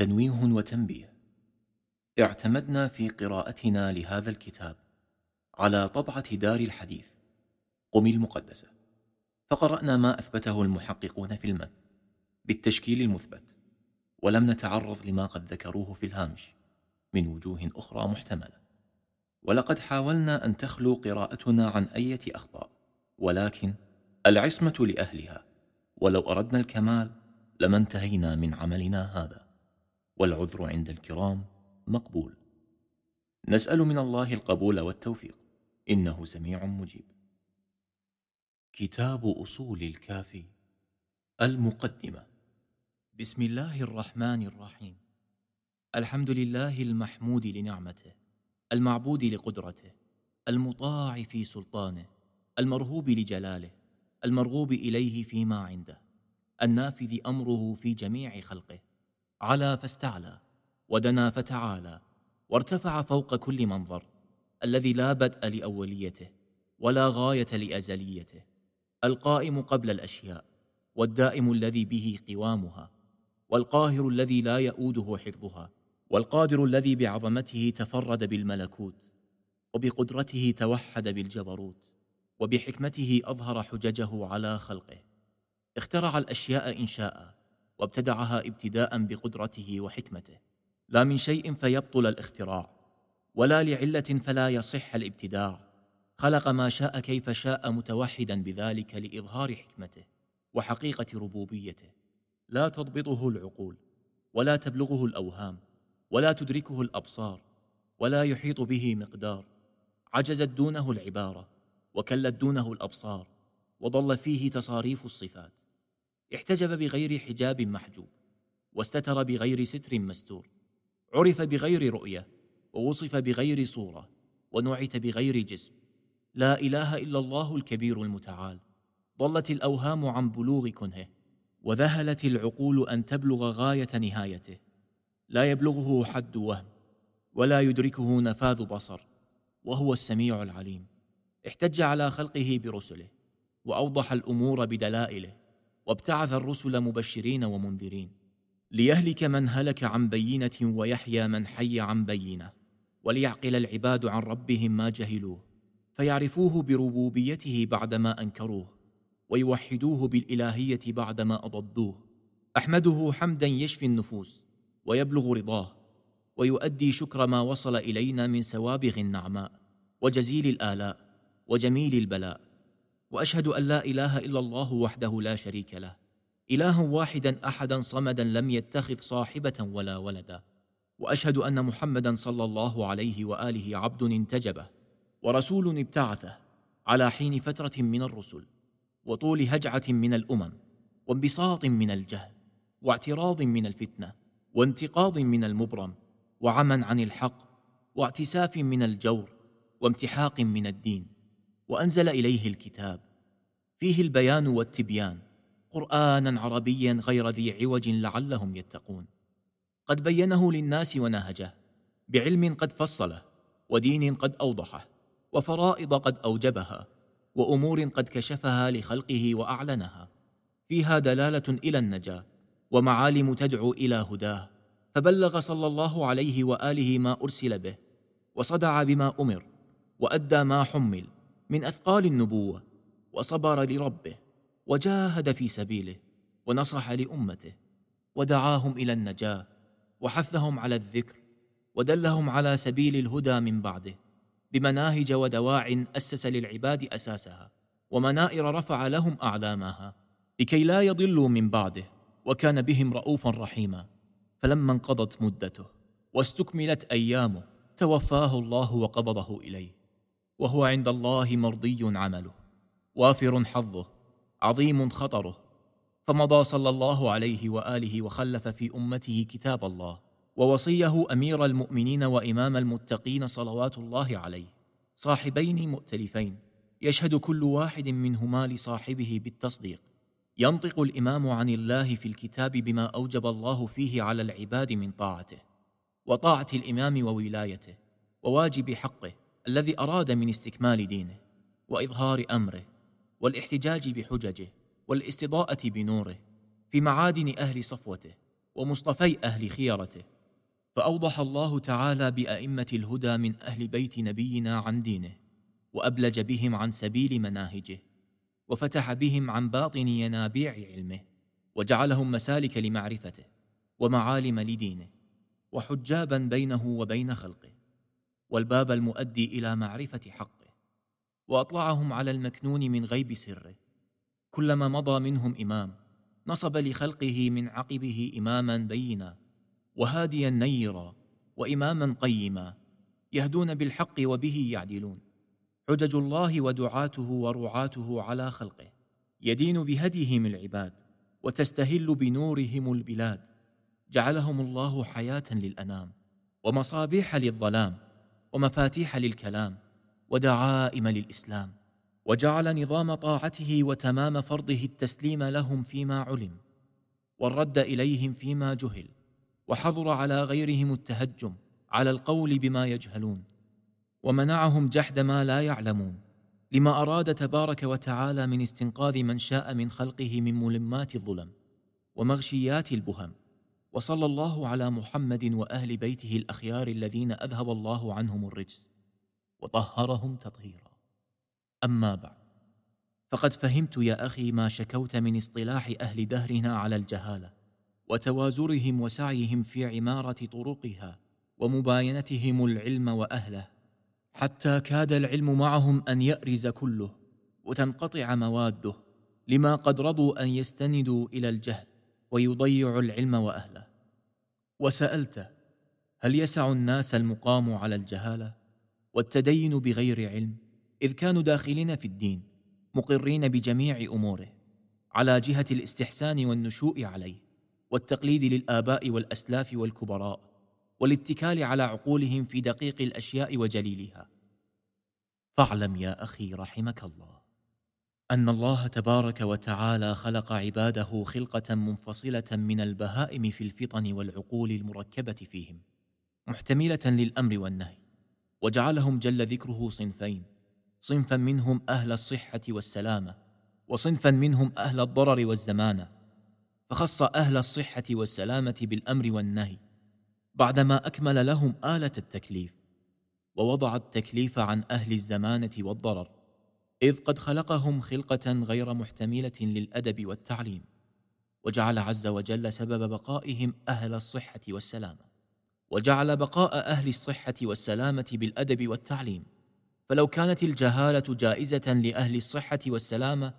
تنويه وتنبيه. اعتمدنا في قراءتنا لهذا الكتاب على طبعة دار الحديث قم المقدسة. فقرأنا ما أثبته المحققون في المتن بالتشكيل المثبت ولم نتعرض لما قد ذكروه في الهامش من وجوه أخرى محتملة. ولقد حاولنا أن تخلو قراءتنا عن أية أخطاء ولكن العصمة لأهلها ولو أردنا الكمال لما انتهينا من عملنا هذا. والعذر عند الكرام مقبول. نسأل من الله القبول والتوفيق. إنه سميع مجيب. كتاب أصول الكافي المقدمة. بسم الله الرحمن الرحيم. الحمد لله المحمود لنعمته. المعبود لقدرته. المطاع في سلطانه. المرهوب لجلاله. المرغوب إليه فيما عنده. النافذ أمره في جميع خلقه. علا فاستعلى ودنا فتعالى وارتفع فوق كل منظر الذي لا بدء لأوليته ولا غاية لأزليته القائم قبل الأشياء والدائم الذي به قوامها والقاهر الذي لا يؤوده حفظها والقادر الذي بعظمته تفرد بالملكوت وبقدرته توحد بالجبروت وبحكمته أظهر حججه على خلقه. اخترع الأشياء انشاء وابتدعها ابتداء بقدرته وحكمته. لا من شيء فيبطل الاختراع ولا لعلة فلا يصح الابتداع. خلق ما شاء كيف شاء متوحدا بذلك لإظهار حكمته وحقيقة ربوبيته. لا تضبطه العقول ولا تبلغه الأوهام ولا تدركه الأبصار ولا يحيط به مقدار. عجزت دونه العبارة وكلت دونه الأبصار وضل فيه تصاريف الصفات. احتجب بغير حجاب محجوب واستتر بغير ستر مستور عرف بغير رؤية ووصف بغير صورة ونعت بغير جسم. لا إله إلا الله الكبير المتعال ضلت الأوهام عن بلوغ كنهه وذهلت العقول أن تبلغ غاية نهايته. لا يبلغه حد وهم ولا يدركه نفاذ بصر وهو السميع العليم. احتج على خلقه برسله وأوضح الأمور بدلائله. وابتعث الرسل مبشرين ومنذرين ليهلك من هلك عن بينة ويحيى من حي عن بينة وليعقل العباد عن ربهم ما جهلوه فيعرفوه بربوبيته بعدما أنكروه ويوحدوه بالإلهية بعدما أضدوه أحمده حمدا يشفي النفوس ويبلغ رضاه ويؤدي شكر ما وصل إلينا من سوابغ النعماء وجزيل الآلاء وجميل البلاء وأشهد أن لا إله إلا الله وحده لا شريك له. إلها واحدا أحدا صمدا لم يتخذ صاحبة ولا ولدا. وأشهد أن محمدا صلى الله عليه وآله عبد انتجبه ورسول ابتعثه على حين فترة من الرسل وطول هجعة من الأمم وانبساط من الجهل واعتراض من الفتنة وانتقاض من المبرم وعمى عن الحق واعتساف من الجور وامتحاق من الدين وأنزل إليه الكتاب. فيه البيان والتبيان. قرانا عربيا غير ذي عوج لعلهم يتقون. قد بينه للناس ونهجه. بعلم قد فصله. ودين قد أوضحه. وفرائض قد أوجبها. وأمور قد كشفها لخلقه وأعلنها. فيها دلالة إلى النجاة. ومعالم تدعو إلى هداه. فبلغ صلى الله عليه وآله ما أرسل به. وصدع بما أمر. وأدى ما حمل. من أثقال النبوة وصبر لربه وجاهد في سبيله ونصح لأمته ودعاهم إلى النجاة وحثهم على الذكر ودلهم على سبيل الهدى من بعده بمناهج ودواع أسس للعباد أساسها ومنائر رفع لهم أعلامها لكي لا يضلوا من بعده وكان بهم رؤوفا رحيما. فلما انقضت مدته واستكملت أيامه توفاه الله وقبضه إليه. وهو عند الله مرضي عمله وافر حظه عظيم خطره. فمضى صلى الله عليه وآله وخلف في أمته كتاب الله ووصيه أمير المؤمنين وإمام المتقين صلوات الله عليه. صاحبين مؤتلفين يشهد كل واحد منهما لصاحبه بالتصديق. ينطق الإمام عن الله في الكتاب بما أوجب الله فيه على العباد من طاعته وطاعة الإمام وولايته وواجب حقه. الذي أراد من استكمال دينه وإظهار أمره والاحتجاج بحججه والاستضاءة بنوره في معادن أهل صفوته ومصطفي أهل خيرته فأوضح الله تعالى بأئمة الهدى من أهل بيت نبينا عن دينه وأبلج بهم عن سبيل مناهجه وفتح بهم عن باطن ينابيع علمه وجعلهم مسالك لمعرفته ومعالم لدينه وحجابا بينه وبين خلقه. والباب المؤدي إلى معرفة حقه وأطلعهم على المكنون من غيب سره. كلما مضى منهم إمام نصب لخلقه من عقبه إماما بينا وهاديا نيرا وإماما قيما يهدون بالحق وبه يعدلون. حجج الله ودعاته ورعاته على خلقه يدين بهديهم العباد وتستهل بنورهم البلاد. جعلهم الله حياة للأنام ومصابيح للظلام. ومفاتيح للكلام ودعائم للإسلام وجعل نظام طاعته وتمام فرضه التسليم لهم فيما علم والرد إليهم فيما جهل وحظر على غيرهم التهجم على القول بما يجهلون ومنعهم جحد ما لا يعلمون لما أراد تبارك وتعالى من استنقاذ من شاء من خلقه من ملمات الظلم ومغشيات البهم وصلى الله على محمد وأهل بيته الأخيار الذين أذهب الله عنهم الرجس وطهرهم تطهيرا. أما بعد فقد فهمت يا أخي ما شكوت من اصطلاح أهل دهرنا على الجهالة وتوازرهم وسعيهم في عمارة طرقها ومباينتهم العلم وأهله حتى كاد العلم معهم أن يأرز كله وتنقطع مواده لما قد رضوا أن يستندوا إلى الجهل. ويضيعوا العلم وأهله. وسألت هل يسع الناس المقام على الجهالة والتدين بغير علم إذ كانوا داخلين في الدين مقرين بجميع أموره على جهة الاستحسان والنشوء عليه والتقليد للآباء والأسلاف والكبراء والاتكال على عقولهم في دقيق الأشياء وجليلها. فاعلم يا أخي رحمك الله. أن الله تبارك وتعالى خلق عباده خلقة منفصلة من البهائم في الفطن والعقول المركبة فيهم محتملة للأمر والنهي وجعلهم جل ذكره صنفين صنفا منهم أهل الصحة والسلامة وصنفا منهم أهل الضرر والزمانة فخص أهل الصحة والسلامة بالأمر والنهي بعدما أكمل لهم آلة التكليف ووضع التكليف عن أهل الزمانة والضرر. إذ قد خلقهم خلقة غير محتملة للأدب والتعليم وجعل عز وجل سبب بقائهم أهل الصحة والسلامه وجعل بقاء أهل الصحة والسلامة بالأدب والتعليم. فلو كانت الجهالة جائزة لأهل الصحة والسلامة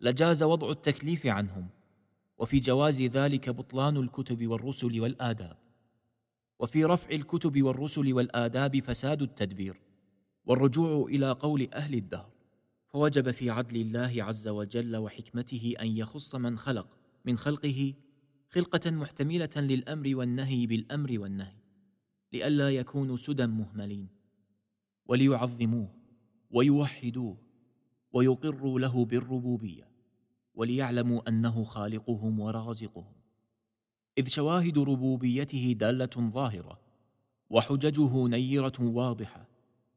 لجاز وضع التكليف عنهم وفي جواز ذلك بطلان الكتب والرسل والآداب. وفي رفع الكتب والرسل والآداب فساد التدبير والرجوع إلى قول أهل الدهر. فوجب في عدل الله عز وجل وحكمته أن يخص من خلق من خلقه خلقة محتملة للأمر والنهي بالأمر والنهي لئلا يكونوا سدى مهملين وليعظموه ويوحدوه ويقروا له بالربوبية وليعلموا أنه خالقهم ورازقهم. إذ شواهد ربوبيته دالة ظاهرة وحججه نيرة واضحة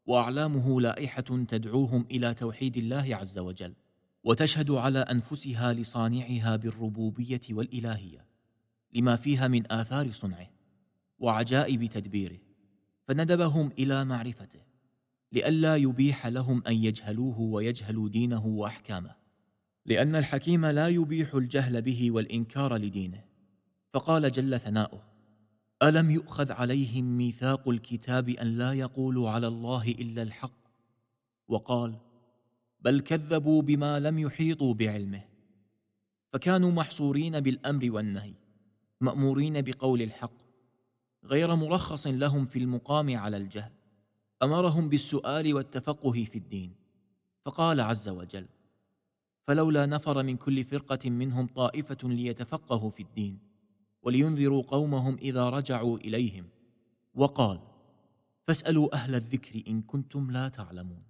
وأعلامه لائحة تدعوهم إلى توحيد الله عز وجل وتشهد على أنفسها لصانعها بالربوبية والإلهية لما فيها من آثار صنعه وعجائب تدبيره فندبهم إلى معرفته لئلا يبيح لهم أن يجهلوه ويجهلوا دينه وأحكامه لأن الحكيم لا يبيح الجهل به والإنكار لدينه فقال جل ثناؤه ألم يؤخذ عليهم ميثاق الكتاب أن لا يقولوا على الله إلا الحق؟ وقال بل كذبوا بما لم يحيطوا بعلمه. فكانوا محصورين بالأمر والنهي مأمورين بقول الحق غير مرخص لهم في المقام على الجهل. أمرهم بالسؤال والتفقه في الدين. فقال عز وجل فلولا نفر من كل فرقة منهم طائفة ليتفقهوا في الدين. ولينذروا قومهم إذا رجعوا إليهم. وقال فاسألوا أهل الذكر إن كنتم لا تعلمون.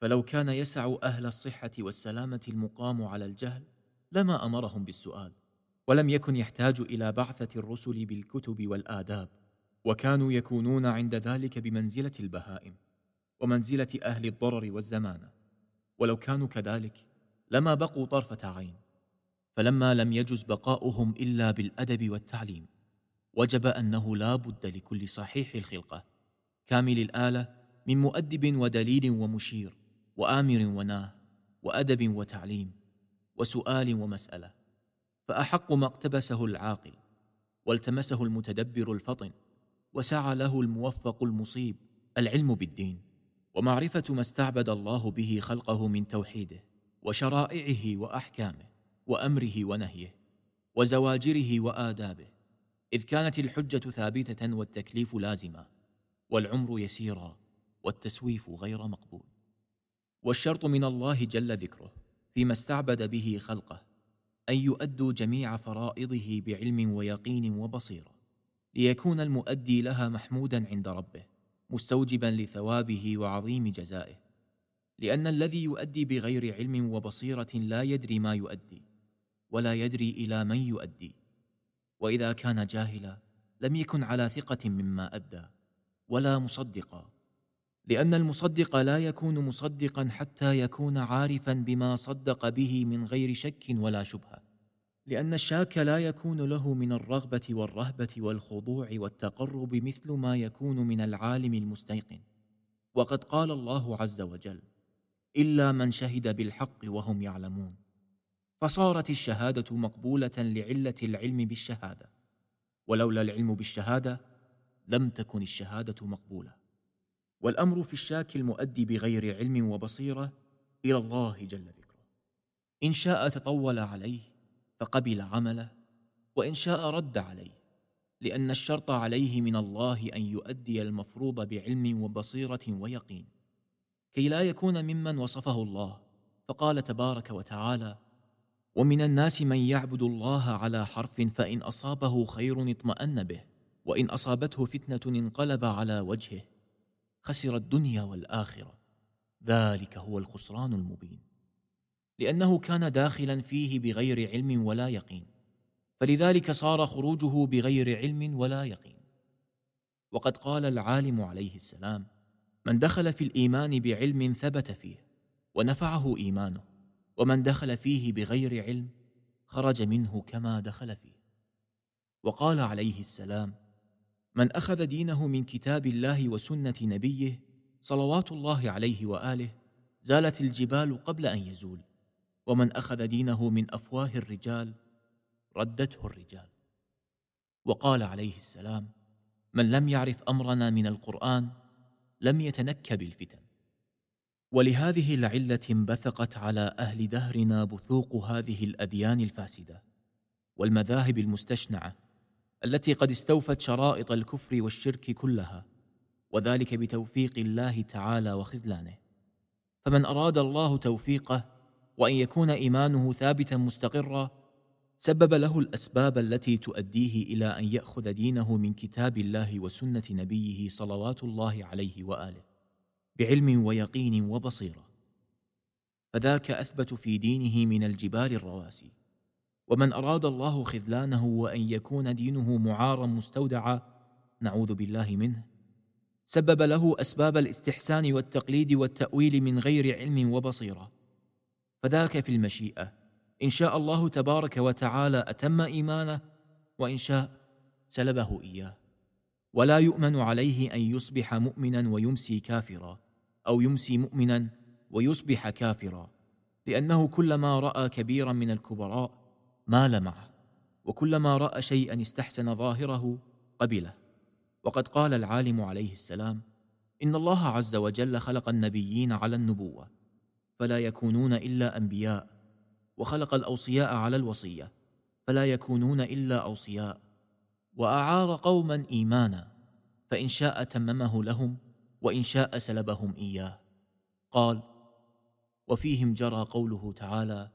فلو كان يسع أهل الصحة والسلامة المقام على الجهل لما أمرهم بالسؤال. ولم يكن يحتاج إلى بعثة الرسل بالكتب والآداب وكانوا يكونون عند ذلك بمنزلة البهائم ومنزلة أهل الضرر والزمانه ولو كانوا كذلك لما بقوا طرفة عين. فلما لم يجز بقاؤهم إلا بالأدب والتعليم وجب أنه لا بد لكل صحيح الخلقة كامل الآلة من مؤدب ودليل ومشير وآمر وناه وأدب وتعليم وسؤال ومسألة. فأحق ما اقتبسه العاقل والتمسه المتدبر الفطن وسعى له الموفق المصيب العلم بالدين ومعرفة ما استعبد الله به خلقه من توحيده وشرائعه وأحكامه. وأمره ونهيه وزواجره وآدابه إذ كانت الحجة ثابتة والتكليف لازما والعمر يسيرا والتسويف غير مقبول. والشرط من الله جل ذكره فيما استعبد به خلقه أن يؤدوا جميع فرائضه بعلم ويقين وبصيرة ليكون المؤدي لها محمودا عند ربه مستوجبا لثوابه وعظيم جزائه لأن الذي يؤدي بغير علم وبصيرة لا يدري ما يؤدي. ولا يدري إلى من يؤدي. وإذا كان جاهلا لم يكن على ثقة مما أدى ولا مصدقا. لأن المصدق لا يكون مصدقا حتى يكون عارفا بما صدق به من غير شك ولا شبهة. لأن الشاك لا يكون له من الرغبة والرهبة والخضوع والتقرب مثل ما يكون من العالم المستيقن. وقد قال الله عز وجل إلا من شهد بالحق وهم يعلمون. فصارت الشهادة مقبولة لعلة العلم بالشهادة ولولا العلم بالشهادة لم تكن الشهادة مقبولة. والأمر في الشاك المؤدي بغير علم وبصيرة إلى الله جل ذكره. إن شاء تطول عليه فقبل عمله وإن شاء رد عليه لأن الشرط عليه من الله أن يؤدي المفروض بعلم وبصيرة ويقين. كي لا يكون ممن وصفه الله فقال تبارك وتعالى ومن الناس من يعبد الله على حرف فإن أصابه خير اطمأن به وإن أصابته فتنة انقلب على وجهه. خسر الدنيا والآخرة. ذلك هو الخسران المبين. لأنه كان داخلا فيه بغير علم ولا يقين. فلذلك صار خروجه بغير علم ولا يقين. وقد قال العالم عليه السلام من دخل في الإيمان بعلم ثبت فيه ونفعه إيمانه. ومن دخل فيه بغير علم خرج منه كما دخل فيه. وقال عليه السلام من أخذ دينه من كتاب الله وسنة نبيه صلوات الله عليه وآله زالت الجبال قبل أن يزول ومن أخذ دينه من أفواه الرجال ردته الرجال. وقال عليه السلام من لم يعرف أمرنا من القرآن لم يتنكب الفتن. ولهذه العلة انبثقت على أهل دهرنا بثوق هذه الأديان الفاسدة والمذاهب المستشنعة التي قد استوفت شرائط الكفر والشرك كلها وذلك بتوفيق الله تعالى وخذلانه. فمن أراد الله توفيقه وأن يكون إيمانه ثابتا مستقرا سبب له الأسباب التي تؤديه إلى أن يأخذ دينه من كتاب الله وسنة نبيه صلوات الله عليه وآله. بعلم ويقين وبصيرة. فذاك أثبت في دينه من الجبال الرواسي. ومن أراد الله خذلانه وأن يكون دينه معارا مستودعا نعوذ بالله منه سبب له أسباب الاستحسان والتقليد والتأويل من غير علم وبصيرة. فذاك في المشيئة. إن شاء الله تبارك وتعالى أتم إيمانه وإن شاء سلبه إياه. ولا يؤمن عليه أن يصبح مؤمنا ويمسي كافرا أو يمسي مؤمنا ويصبح كافرا لأنه كلما رأى كبيرا من الكبراء مال معه وكلما رأى شيئا استحسن ظاهره قبله. وقد قال العالم عليه السلام إن الله عز وجل خلق النبيين على النبوة فلا يكونون إلا أنبياء وخلق الأوصياء على الوصية فلا يكونون إلا أوصياء. وأعار قوما إيمانا فإن شاء تممه لهم وإن شاء سلبهم إياه. قال وفيهم جرى قوله تعالى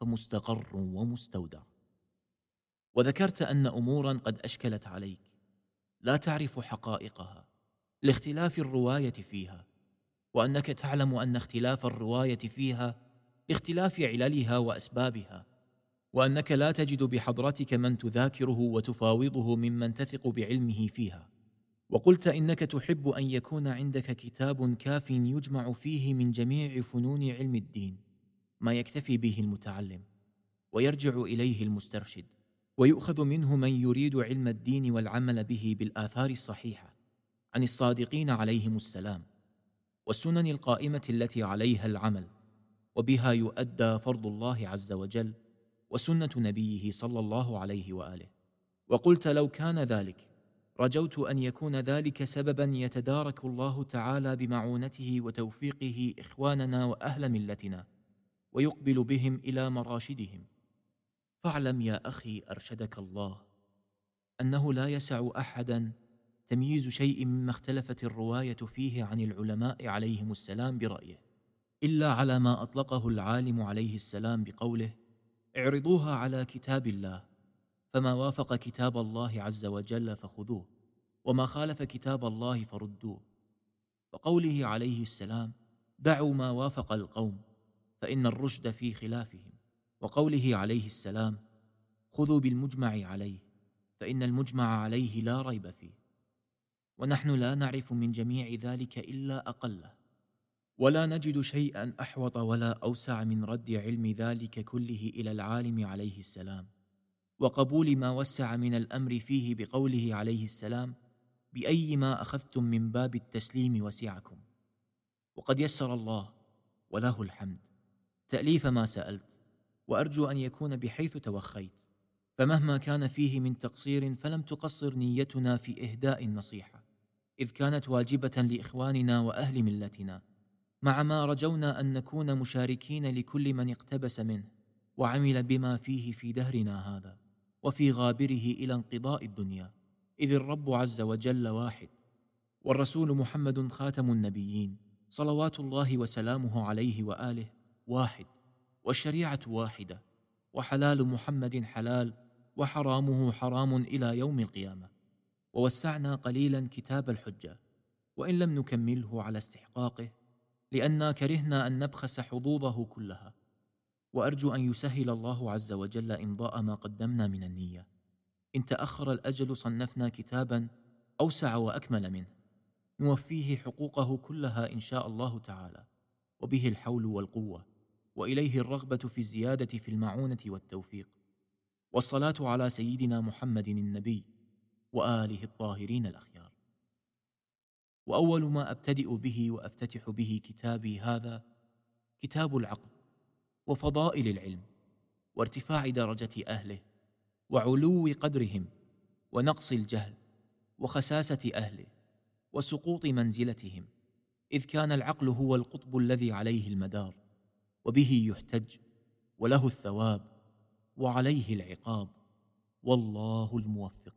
فمستقر ومستودع. وذكرت أن أمورا قد أشكلت عليك لا تعرف حقائقها لاختلاف الرواية فيها وأنك تعلم أن اختلاف الرواية فيها لاختلاف عللها وأسبابها. وأنك لا تجد بحضرتك من تذاكره وتفاوضه ممن تثق بعلمه فيها. وقلت إنك تحب أن يكون عندك كتاب كاف يجمع فيه من جميع فنون علم الدين. ما يكتفي به المتعلم. ويرجع إليه المسترشد. ويؤخذ منه من يريد علم الدين والعمل به بالآثار الصحيحة. عن الصادقين عليهم السلام. والسنن القائمة التي عليها العمل. وبها يؤدى فرض الله عز وجل وسنة نبيه صلى الله عليه وآله. وقلت لو كان ذلك رجوت أن يكون ذلك سببا يتدارك الله تعالى بمعونته وتوفيقه إخواننا وأهل ملتنا ويقبل بهم إلى مراشدهم. فاعلم يا أخي أرشدك الله أنه لا يسع احدا تمييز شيء مما اختلفت الرواية فيه عن العلماء عليهم السلام برأيه إلا على ما أطلقه العالم عليه السلام بقوله اعرضوها على كتاب الله. فما وافق كتاب الله عز وجل فخذوه وما خالف كتاب الله فردوه. وقوله عليه السلام دعوا ما وافق القوم فإن الرشد في خلافهم. وقوله عليه السلام خذوا بالمجمع عليه فإن المجمع عليه لا ريب فيه. ونحن لا نعرف من جميع ذلك إلا أقله. ولا نجد شيئا أحوط ولا أوسع من رد علم ذلك كله إلى العالم عليه السلام. وقبول ما وسع من الأمر فيه بقوله عليه السلام بأي ما أخذتم من باب التسليم وسعكم. وقد يسر الله وله الحمد. تأليف ما سألت وأرجو أن يكون بحيث توخيت. فمهما كان فيه من تقصير فلم تقصر نيتنا في إهداء النصيحة إذ كانت واجبة لإخواننا وأهل ملتنا. مع ما رجونا أن نكون مشاركين لكل من اقتبس منه وعمل بما فيه في دهرنا هذا وفي غابره إلى انقضاء الدنيا إذ الرب عز وجل واحد والرسول محمد خاتم النبيين صلوات الله وسلامه عليه وآله واحد والشريعة واحدة وحلال محمد حلال وحرامه حرام إلى يوم القيامة. ووسعنا قليلا كتاب الحجة وإن لم نكمله على استحقاقه لأنا كرهنا أن نبخس حظوظه كلها. وأرجو أن يسهل الله عز وجل إمضاء ما قدمنا من النية. إن تأخر الأجل صنفنا كتابا أوسع وأكمل منه. نوفيه حقوقه كلها إن شاء الله تعالى. وبه الحول والقوة. وإليه الرغبة في الزيادة في المعونة والتوفيق. والصلاة على سيدنا محمد النبي وآله الطاهرين الأخيار. وأول ما أبتدئ به وأفتتح به كتابي هذا كتاب العقل وفضائل العلم وارتفاع درجة أهله وعلو قدرهم ونقص الجهل وخساسة أهله وسقوط منزلتهم إذ كان العقل هو القطب الذي عليه المدار وبه يحتج وله الثواب وعليه العقاب والله الموفق.